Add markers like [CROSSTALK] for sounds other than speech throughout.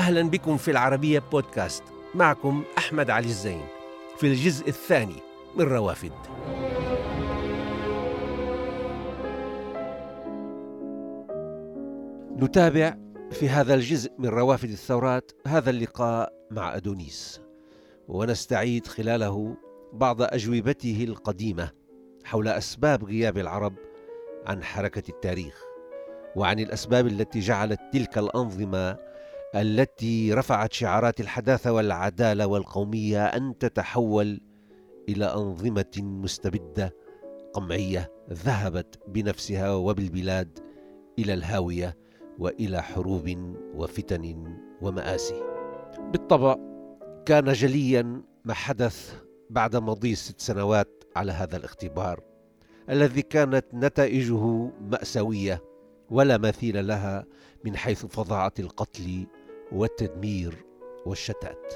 أهلا بكم في العربية بودكاست. معكم أحمد علي الزين. في الجزء الثاني من روافد. نتابع في هذا الجزء من روافد الثورات هذا اللقاء مع أدونيس. ونستعيد خلاله بعض أجوبته القديمة حول أسباب غياب العرب عن حركة التاريخ وعن الأسباب التي جعلت تلك الأنظمة التي رفعت شعارات الحداثة والعدالة والقومية أن تتحول إلى أنظمة مستبدة قمعية ذهبت بنفسها وبالبلاد إلى الهاوية وإلى حروب وفتن ومآسي. بالطبع كان جليا ما حدث بعد مضي ست سنوات على هذا الاختبار الذي كانت نتائجه مأساوية ولا مثيل لها من حيث فظاعة القتل والتدمير والشتات.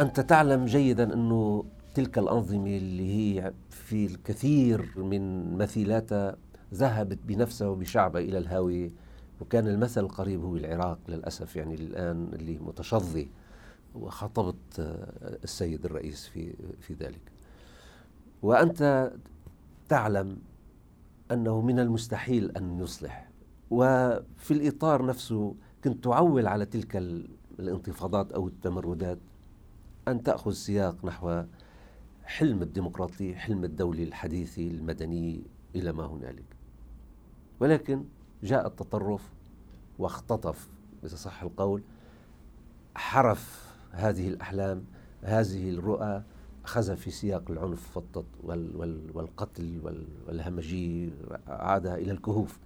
أنت تعلم جيدا أنه تلك الأنظمة اللي هي في الكثير من مثيلاتها ذهبت بنفسها وبشعبها إلى الهاويه وكان المثل القريب هو العراق للأسف يعني الآن اللي متشظي وخاطبت آه، السيد الرئيس في في ذلك. وأنت تعلم أنه من المستحيل أن يصلح. وفي الإطار نفسه كنت تعول على تلك الانتفاضات أو التمردات أن تأخذ سياق نحو حلم الديمقراطي حلم الدولي الحديثي المدني إلى ما هنالك. ولكن جاء التطرف واختطف إذا صح القول حرف هذه الأحلام هذه الرؤى أخذها في سياق العنف والقتل والهمجي عادها إلى الكهوف.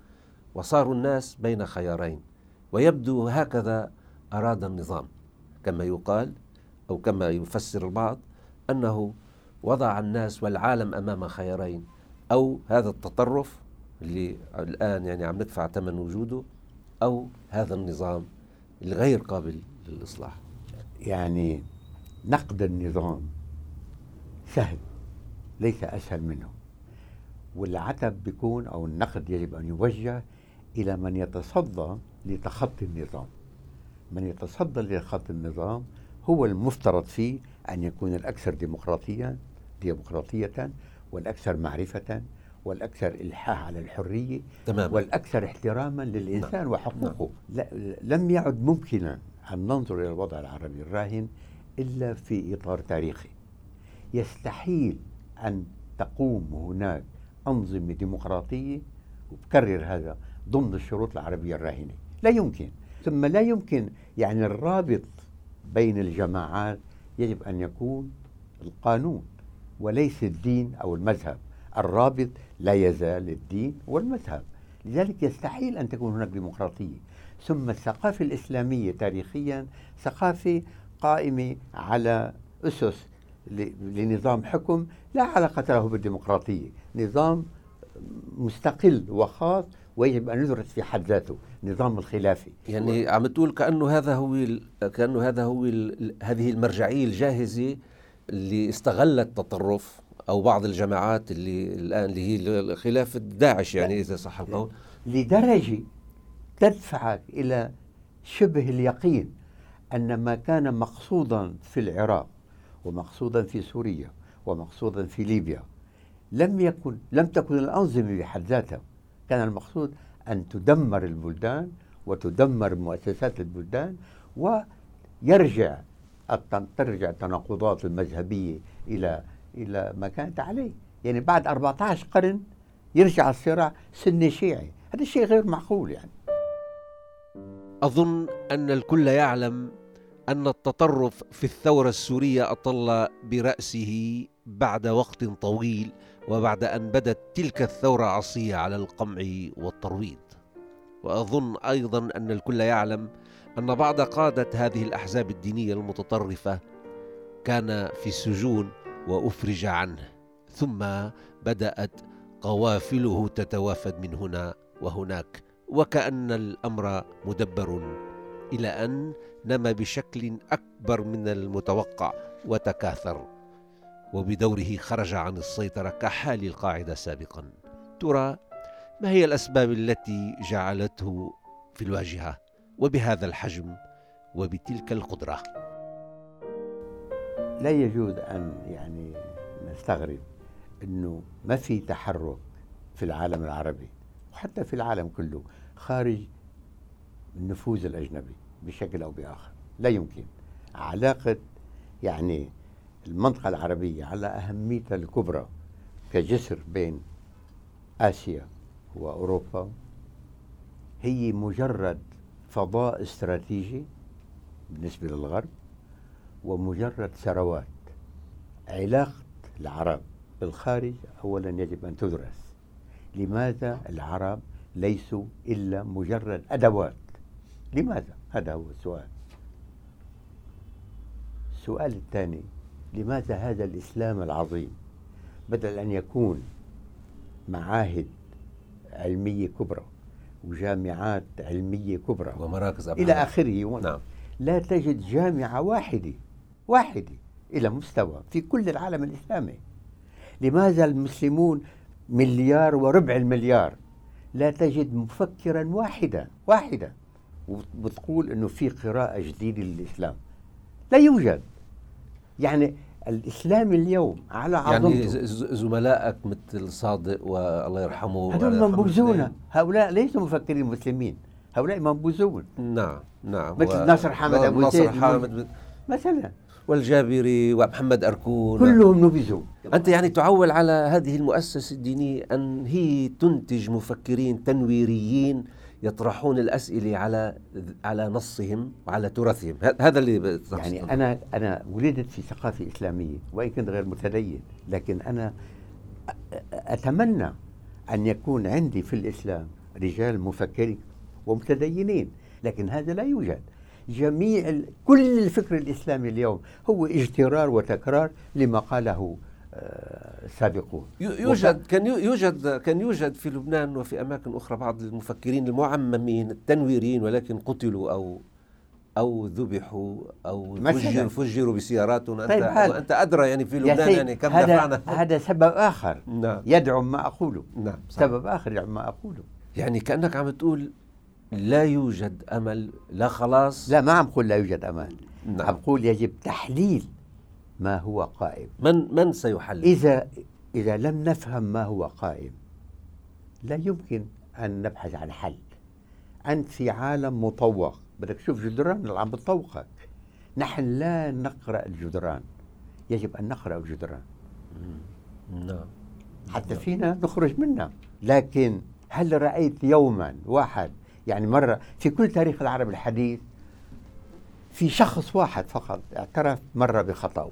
وصاروا الناس بين خيارين. ويبدو هكذا أراد النظام كما يقال أو كما يفسر البعض أنه وضع الناس والعالم أمام خيارين أو هذا التطرف اللي الآن يعني عم ندفع ثمن وجوده أو هذا النظام الغير قابل للإصلاح. يعني نقد النظام سهل ليس أسهل منه. والعتب بيكون أو النقد يجب أن يوجه إلى من يتصدى لتخطي النظام من يتصدى لتخطي النظام هو المفترض فيه أن يكون الأكثر ديمقراطيا ديمقراطية والأكثر معرفة والأكثر إلحاح على الحرية تمام. والأكثر احتراما للإنسان نعم. وحقوقه نعم. لم يعد ممكنا أن ننظر إلى الوضع العربي الراهن إلا في إطار تاريخي يستحيل أن تقوم هناك أنظمة ديمقراطية وبكرر هذا ضمن الشروط العربية الراهنة لا يمكن. ثم لا يمكن يعني الرابط بين الجماعات يجب أن يكون القانون وليس الدين أو المذهب. الرابط لا يزال الدين والمذهب. لذلك يستحيل أن تكون هناك ديمقراطية. ثم الثقافة الإسلامية تاريخيا ثقافة قائمة على أسس لنظام حكم لا علاقة له بالديمقراطية. نظام مستقل وخاص ويجب أن يدرس في حد ذاته نظام الخلافي. يعني عم تقول كأنه هذا هو كأنه هذا هو هذه المرجعية الجاهزة اللي استغلت التطرف أو بعض الجماعات اللي الآن اللي هي خلافه داعش يعني إذا صح القول. لدرجة تدفعك إلى شبه اليقين أن ما كان مقصودا في العراق ومقصودا في سوريا ومقصودا في ليبيا لم يكن لم تكن الأنظمة بحد ذاتها. كان المقصود أن تدمر البلدان وتدمر مؤسسات البلدان ويرجع ترجع التناقضات المذهبية إلى إلى ما كانت عليه يعني بعد 14 قرن يرجع الصراع سني شيعي. هذا الشيء غير معقول يعني. أظن أن الكل يعلم أن التطرف في الثورة السورية أطل برأسه بعد وقت طويل وبعد أن بدت تلك الثورة عصية على القمع والترويض. وأظن أيضا أن الكل يعلم أن بعض قادة هذه الأحزاب الدينية المتطرفة كان في السجون وأفرج عنه ثم بدأت قوافله تتوافد من هنا وهناك وكأن الأمر مدبر إلى أن نما بشكل أكبر من المتوقع وتكاثر وبدوره خرج عن السيطرة كحال القاعدة سابقا. ترى ما هي الأسباب التي جعلته في الواجهة وبهذا الحجم وبتلك القدرة؟ لا يجوز أن يعني نستغرب أنه ما في تحرك في العالم العربي وحتى في العالم كله خارج النفوذ الأجنبي بشكل أو بآخر. لا يمكن. علاقة يعني المنطقة العربية على أهميتها الكبرى كجسر بين آسيا وأوروبا هي مجرد فضاء استراتيجي بالنسبة للغرب ومجرد ثروات. علاقة العرب بالخارج أولا يجب أن تدرس. لماذا العرب ليسوا إلا مجرد أدوات؟ لماذا؟ هذا هو السؤال. السؤال الثاني لماذا هذا الإسلام العظيم؟ بدل أن يكون معاهد علمية كبرى وجامعات علمية كبرى ومراكز أبحاث. إلى آخره نعم. لا تجد جامعة واحدة واحدة إلى مستوى في كل العالم الإسلامي. لماذا المسلمون مليار وربع المليار لا تجد مفكرا واحدا واحدا؟ وبتقول إنه في قراءة جديدة للإسلام. لا يوجد. يعني الإسلام اليوم على عظمته. يعني زملائك مثل صادق والله يرحمه هذول منبوذون. هؤلاء ليسوا مفكرين مسلمين. هؤلاء منبوذون. نعم نعم. مثل ناصر حامد أبو ناصر حامد. مثلا. والجابري ومحمد أركون. كلهم نبذوا. أنت يعني تعول على هذه المؤسسة الدينية أن هي تنتج مفكرين تنويريين يطرحون الأسئلة على على نصهم وعلى تراثهم. هذا اللي يعني أنا أنا ولدت في ثقافة إسلامية وإن كنت غير متدين لكن أنا أتمنى أن يكون عندي في الإسلام رجال مفكرين ومتدينين لكن هذا لا يوجد. جميع كل الفكر الإسلامي اليوم هو اجترار وتكرار لما قاله السابقون. يوجد كان يوجد كان يوجد في لبنان وفي أماكن أخرى بعض المفكرين المعممين التنويريين ولكن قتلوا أو أو ذبحوا أو فجروا فجروا بسياراتهم. طيب انت وأنت أدرى يعني في لبنان يعني كم هذا دفعنا. هذا سبب آخر. نعم. يدعم ما اقوله نعم صح. سبب آخر يدعم ما اقوله يعني كأنك عم تقول لا يوجد أمل لا خلاص. لا ما عم بقول لا يوجد أمل. نعم. عم بقول يجب تحليل. ما هو قائم. من من سيحلل؟ إذا إذا لم نفهم ما هو قائم لا يمكن أن نبحث عن حل. أنت في عالم مطوق. بدك تشوف جدران اللي عم بتطوقك. نحن لا نقرأ الجدران. يجب أن نقرأ الجدران. نعم. حتى فينا نخرج منها. لكن هل رأيت يوما واحد يعني مرة في كل تاريخ العرب الحديث في شخص واحد فقط اعترف مرة بخطأه؟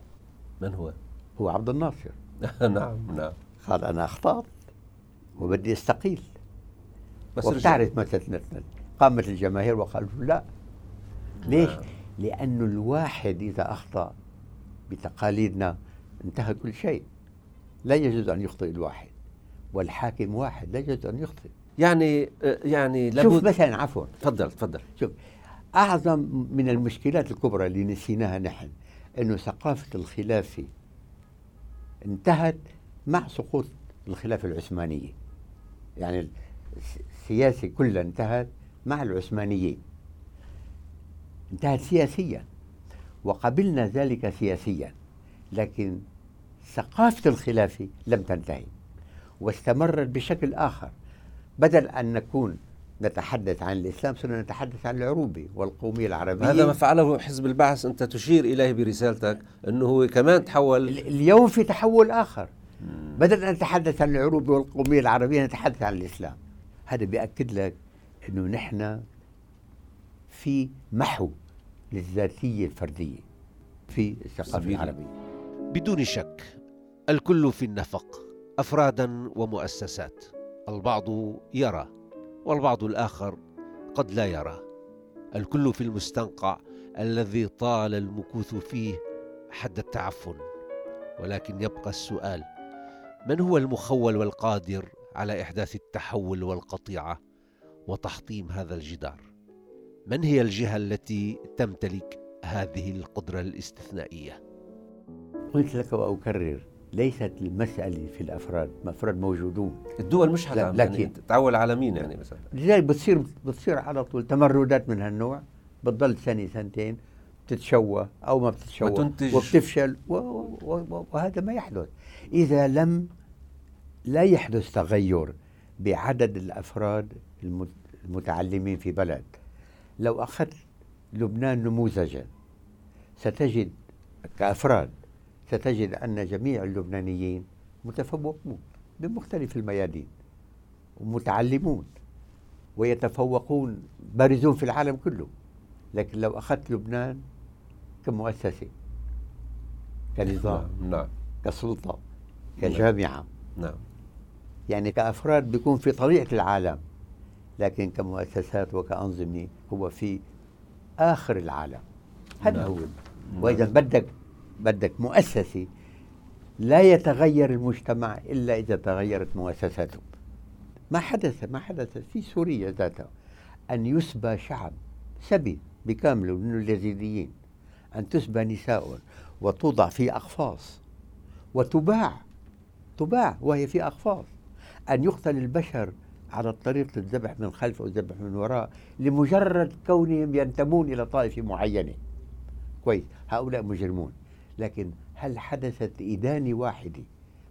من هو؟ هو عبد الناصر. [LAUGHS] نعم نعم. قال أنا أخطأت وبدي أستقيل. بس وبتعرف مثلا قامت الجماهير وقالوا لا. ليش؟ نعم. لأنه الواحد إذا أخطأ بتقاليدنا انتهى كل شيء. لا يجوز أن يخطئ الواحد. والحاكم واحد لا يجوز أن يخطئ. يعني يعني شوف مثلا عفوا. تفضل تفضل. شوف أعظم من المشكلات الكبرى اللي نسيناها نحن. أنه ثقافة الخلافة انتهت مع سقوط الخلافة العثمانية. يعني السياسة كلها انتهت مع العثمانيين. انتهت سياسيا وقبلنا ذلك سياسيا لكن ثقافة الخلافة لم تنتهي واستمرت بشكل آخر. بدل أن نكون نتحدث عن الإسلام صرنا نتحدث عن العروبة والقومية العربية هذا ما فعله حزب البعث أنت تشير إليه برسالتك أنه هو كمان تحول. اليوم في تحول آخر. بدل أن نتحدث عن العروبة والقومية العربية نتحدث عن الإسلام. هذا بيأكد لك أنه نحن في محو للذاتية الفردية في الثقافة العربية. بدون شك الكل في النفق أفرادا ومؤسسات. البعض يرى والبعض الآخر قد لا يرى. الكل في المستنقع الذي طال المكوث فيه حد التعفن. ولكن يبقى السؤال من هو المخول والقادر على إحداث التحول والقطيعة وتحطيم هذا الجدار؟ من هي الجهة التي تمتلك هذه القدرة الاستثنائية؟ قلت لك وأكرر ليست المسألة في الأفراد الأفراد موجودون. الدول مش حتعمل لكن يعني تعول على مين يعني مثلا لذلك بتصير بتصير على طول تمردات من هالنوع بتضل سنة سنتين بتتشوه أو ما بتتشوه وتنتج. وبتفشل و و و وهذا ما يحدث. إذا لم لا يحدث تغير بعدد الأفراد المتعلمين في بلد. لو أخذت لبنان نموذجا ستجد كأفراد ستجد أن جميع اللبنانيين متفوقون بمختلف الميادين ومتعلمون ويتفوقون بارزون في العالم كله لكن لو أخذت لبنان كمؤسسة كنظام نعم, نعم. كسلطة كجامعة نعم يعني كأفراد بيكون في طليعة العالم لكن كمؤسسات وكأنظمة هو في آخر العالم هذا نعم. هو نعم. وإذا بدك بدك مؤسسة لا يتغير المجتمع إلا إذا تغيرت مؤسساته. ما حدث ما حدث في سوريا ذاتها أن يسبى شعب سبي بكامله من اليزيديين أن تسبى نساء وتوضع في أقفاص وتباع تباع وهي في أقفاص أن يقتل البشر على الطريق الذبح من خلف أو الذبح من وراء لمجرد كونهم ينتمون إلى طائفة معينة. كويس. هؤلاء مجرمون. لكن هل حدثت إدانة واحدة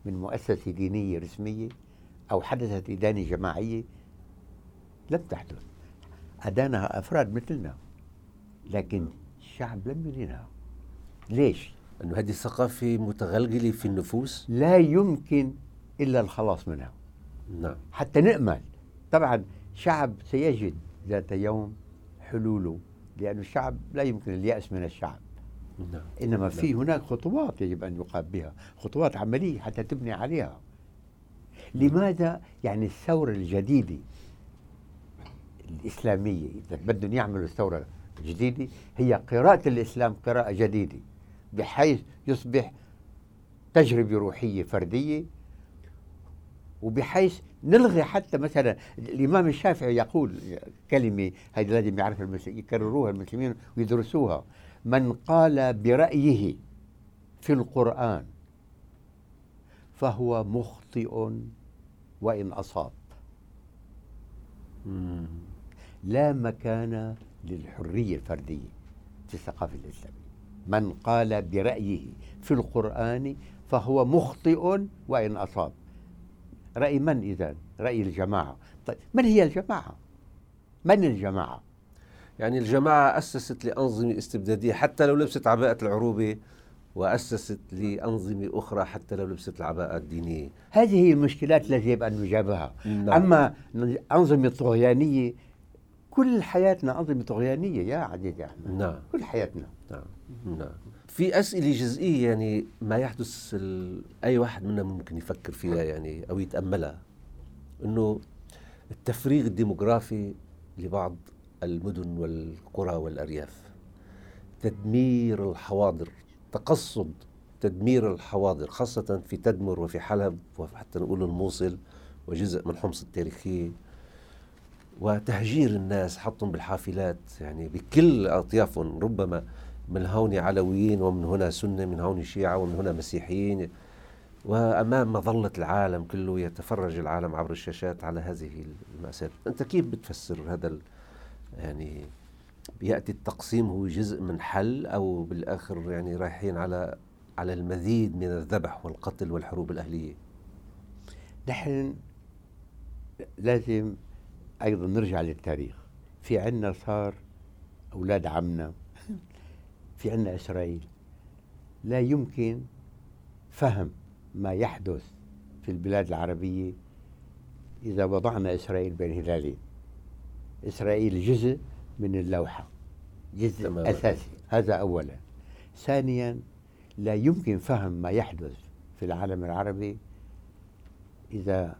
من مؤسسة دينية رسمية أو حدثت إدانة جماعية؟ لم تحدث. أدانها أفراد مثلنا لكن الشعب لم يدينها. ليش؟ أنه هذه الثقافة متغلغلة في النفوس. لا يمكن إلا الخلاص منها. نعم. حتى نأمل. طبعا شعب سيجد ذات يوم حلوله لأن الشعب لا يمكن اليأس من الشعب. نعم. إنما نعم. في هناك خطوات يجب أن يقام بها خطوات عملية حتى تبني عليها لماذا يعني الثورة الجديدة الإسلامية إذا بدهم يعملوا الثورة الجديدة هي قراءة الإسلام قراءة جديدة بحيث يصبح تجربة روحية فردية وبحيث نلغي حتى مثلا الإمام الشافعي يقول كلمة هذه لازم يعرف المسلمين يكرروها المسلمين ويدرسوها من قال برأيه في القرآن فهو مخطئ وإن أصاب. لا مكان للحرية الفردية في الثقافة الإسلامية. من قال برأيه في القرآن فهو مخطئ وإن أصاب. رأي من إذا رأي الجماعة. طيب من هي الجماعة؟ من الجماعة؟ يعني الجماعة أسست لأنظمة استبدادية حتى لو لبست عباءة العروبة وأسست لأنظمة أخرى حتى لو لبست العباءة الدينية. هذه هي المشكلات التي يجب أن نجابها. نعم. أما أنظمة طغيانية كل حياتنا أنظمة طغيانية يا عزيزي أحمد. نعم. كل حياتنا. نعم. نعم. في أسئلة جزئية يعني ما يحدث أي واحد منا ممكن يفكر فيها يعني أو يتأملها. إنه التفريغ الديموغرافي لبعض المدن والقرى والأرياف. تدمير الحواضر تقصد تدمير الحواضر خاصة في تدمر وفي حلب وحتى نقول الموصل وجزء من حمص التاريخية وتهجير الناس حطهم بالحافلات يعني بكل أطيافهم ربما من هون علويين ومن هنا سنة من هون شيعة ومن هنا مسيحيين. وأمام مظلة العالم كله يتفرج العالم عبر الشاشات على هذه المأساة. أنت كيف بتفسر هذا يعني يأتي التقسيم هو جزء من حل أو بالآخر يعني رايحين على على المزيد من الذبح والقتل والحروب الأهلية. نحن لازم أيضا نرجع للتاريخ. في عنا صار أولاد عمنا في عنا إسرائيل. لا يمكن فهم ما يحدث في البلاد العربية إذا وضعنا إسرائيل بين هلالين. إسرائيل جزء من اللوحة جزء تمام. أساسي. هذا أولا. ثانيا لا يمكن فهم ما يحدث في العالم العربي إذا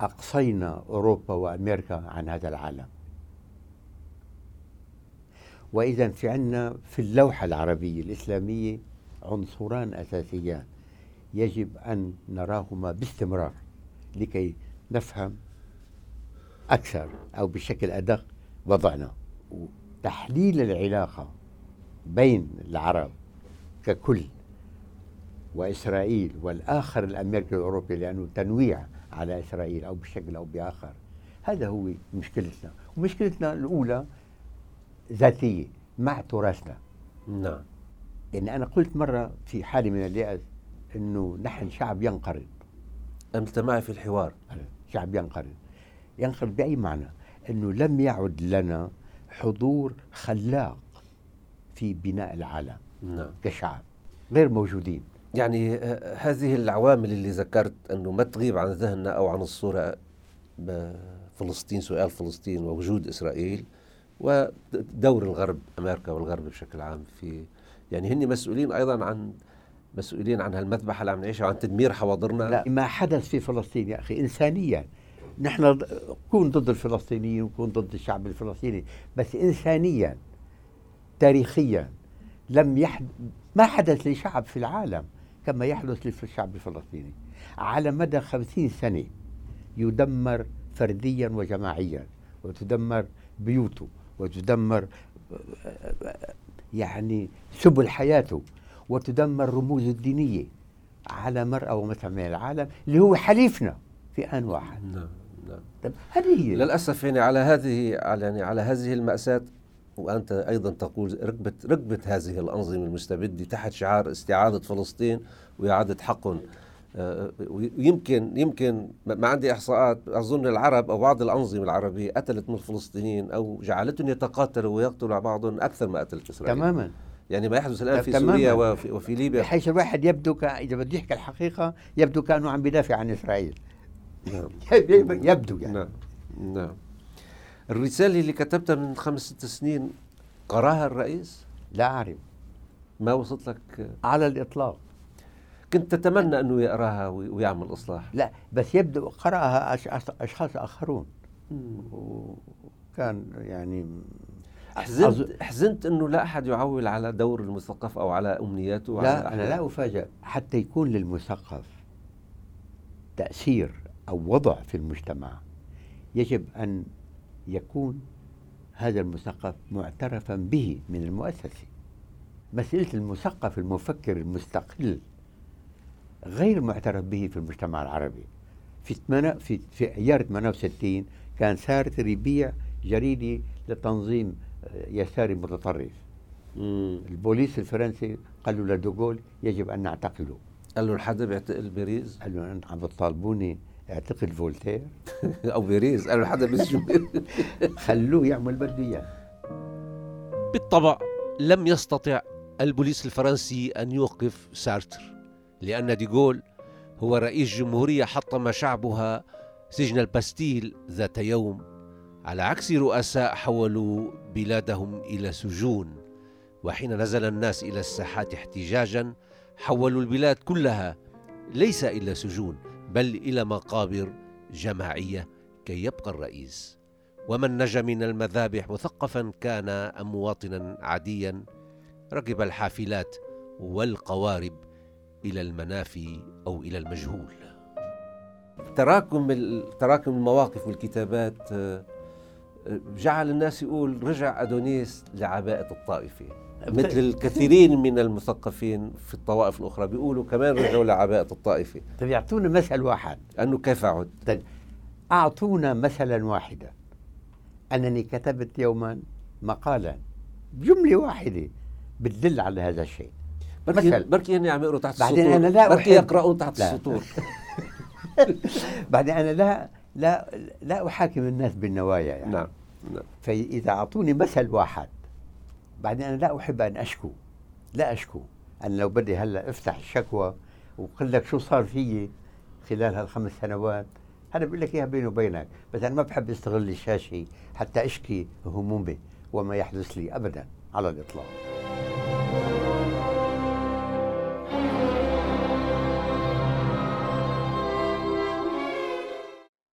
أقصينا أوروبا وأمريكا عن هذا العالم. وإذا في عندنا في اللوحة العربية الإسلامية عنصران أساسيان. يجب أن نراهما باستمرار لكي نفهم أكثر أو بشكل أدق وضعنا. تحليل العلاقة بين العرب ككل وإسرائيل والآخر الأمريكي الأوروبي لأنه تنويع على إسرائيل أو بشكل أو بآخر هذا هو مشكلتنا. ومشكلتنا الأولى ذاتية مع تراثنا. نعم. يعني أنا قلت مرة في حالة من اليأس أنه نحن شعب ينقرض. أنت معي في الحوار. شعب ينقرض. ينقرض بأي معنى؟ أنه لم يعد لنا حضور خلاق في بناء العالم نعم. كشعب غير موجودين. يعني آه، هذه العوامل اللي ذكرت أنه ما تغيب عن ذهننا أو عن الصورة فلسطين سؤال فلسطين ووجود إسرائيل ودور الغرب أمريكا والغرب بشكل عام في يعني هن مسؤولين أيضا عن مسؤولين عن هالمذبحة اللي عم نعيشها وعن تدمير حواضرنا. لا ما حدث في فلسطين يا أخي إنسانيا. نحن نكون ضد الفلسطينيين ونكون ضد الشعب الفلسطيني بس إنسانيا تاريخيا لم يحدث ما حدث لشعب في العالم كما يحدث للشعب الفلسطيني. على مدى خمسين سنة يدمر فرديا وجماعيا وتدمر بيوته وتدمر يعني سبل حياته وتدمر رموز الدينية على مرأى ومسمى من العالم اللي هو حليفنا في آن واحد. نعم. هذه هي؟ للأسف يعني على هذه على يعني على هذه المأساة وأنت أيضا تقول ركبت ركبت هذه الأنظمة المستبدة تحت شعار استعادة فلسطين وإعادة حقهم. آه، ويمكن يمكن ما عندي إحصاءات أظن العرب أو بعض الأنظمة العربية قتلت من الفلسطينيين أو جعلتهم يتقاتلوا ويقتلوا بعضهم أكثر ما قتلت إسرائيل. تماما. يعني ما يحدث الآن في. سوريا وفي, وفي ليبيا. بحيث الواحد يبدو ك... إذا بده يحكي الحقيقة يبدو كأنه عم بيدافع عن إسرائيل. نعم. يبدو يعني. نعم. نعم. الرسالة اللي كتبتها من خمس ست سنين قراها الرئيس؟ لا أعرف. ما وصلت لك؟ على الإطلاق. كنت تتمنى أنه يقراها ويعمل إصلاح. لا بس يبدو قرأها أشخاص آخرون. وكان يعني حزنت حزنت أنه لا أحد يعول على دور المثقف أو على أمنياته لا أنا لا افاجئ حتى يكون للمثقف تأثير. أو وضع في المجتمع يجب أن يكون هذا المثقف معترفا به من المؤسسه مساله المثقف المفكر المستقل غير معترف به في المجتمع العربي في في في ايار 68 كان سارتر يبيع جريده لتنظيم آه، يساري متطرف. البوليس الفرنسي قال له لدوغول يجب أن نعتقله قال له الحدا بيعتقل بيريز؟ قال له عم بتطالبوني اعتقل فولتير. [LAUGHS] أو بيريز قال له الحدا بيسجن خلوه يعمل بده إياه. بالطبع لم يستطع البوليس الفرنسي أن يوقف سارتر لأن ديغول هو رئيس جمهورية حطم شعبها سجن الباستيل ذات يوم على عكس رؤساء حولوا بلادهم إلى سجون وحين نزل الناس إلى الساحات احتجاجا حولوا البلاد كلها ليس إلى سجون. بل إلى مقابر جماعية كي يبقى الرئيس. ومن نجا من المذابح مثقفا كان أم مواطنا عاديا ركب الحافلات والقوارب إلى المنافي أو إلى المجهول. تراكم تراكم المواقف والكتابات آه، جعل الناس يقول رجع أدونيس لعباءة الطائفة. مثل الكثيرين من المثقفين في الطوائف الأخرى بيقولوا كمان رجعوا لعباءة الطائفة. طيب يعطونا مثل واحد. أنه كيف عد؟ طيب أعطونا مثلا واحدا أنني كتبت يوما مقالا جملة واحدة بتدل على هذا الشيء. بركي مثل بركي هن عم يقروا تحت بعدين السطور. أنا لا بركي يقرؤون تحت لا. السطور. [LAUGHS] بعدين أنا لا لا لا أحاكم الناس بالنوايا يعني. نعم نعم. فإذا أعطوني مثل واحد بعدين أنا لا أحب أن أشكو لا أشكو. أنا لو بدي هلأ أفتح الشكوى وقل لك شو صار فيي خلال هالخمس سنوات هذا بقول لك إياها بيني وبينك. بس أنا ما بحب استغل الشاشة حتى أشكي همومي وما يحدث لي ابدا على الإطلاق.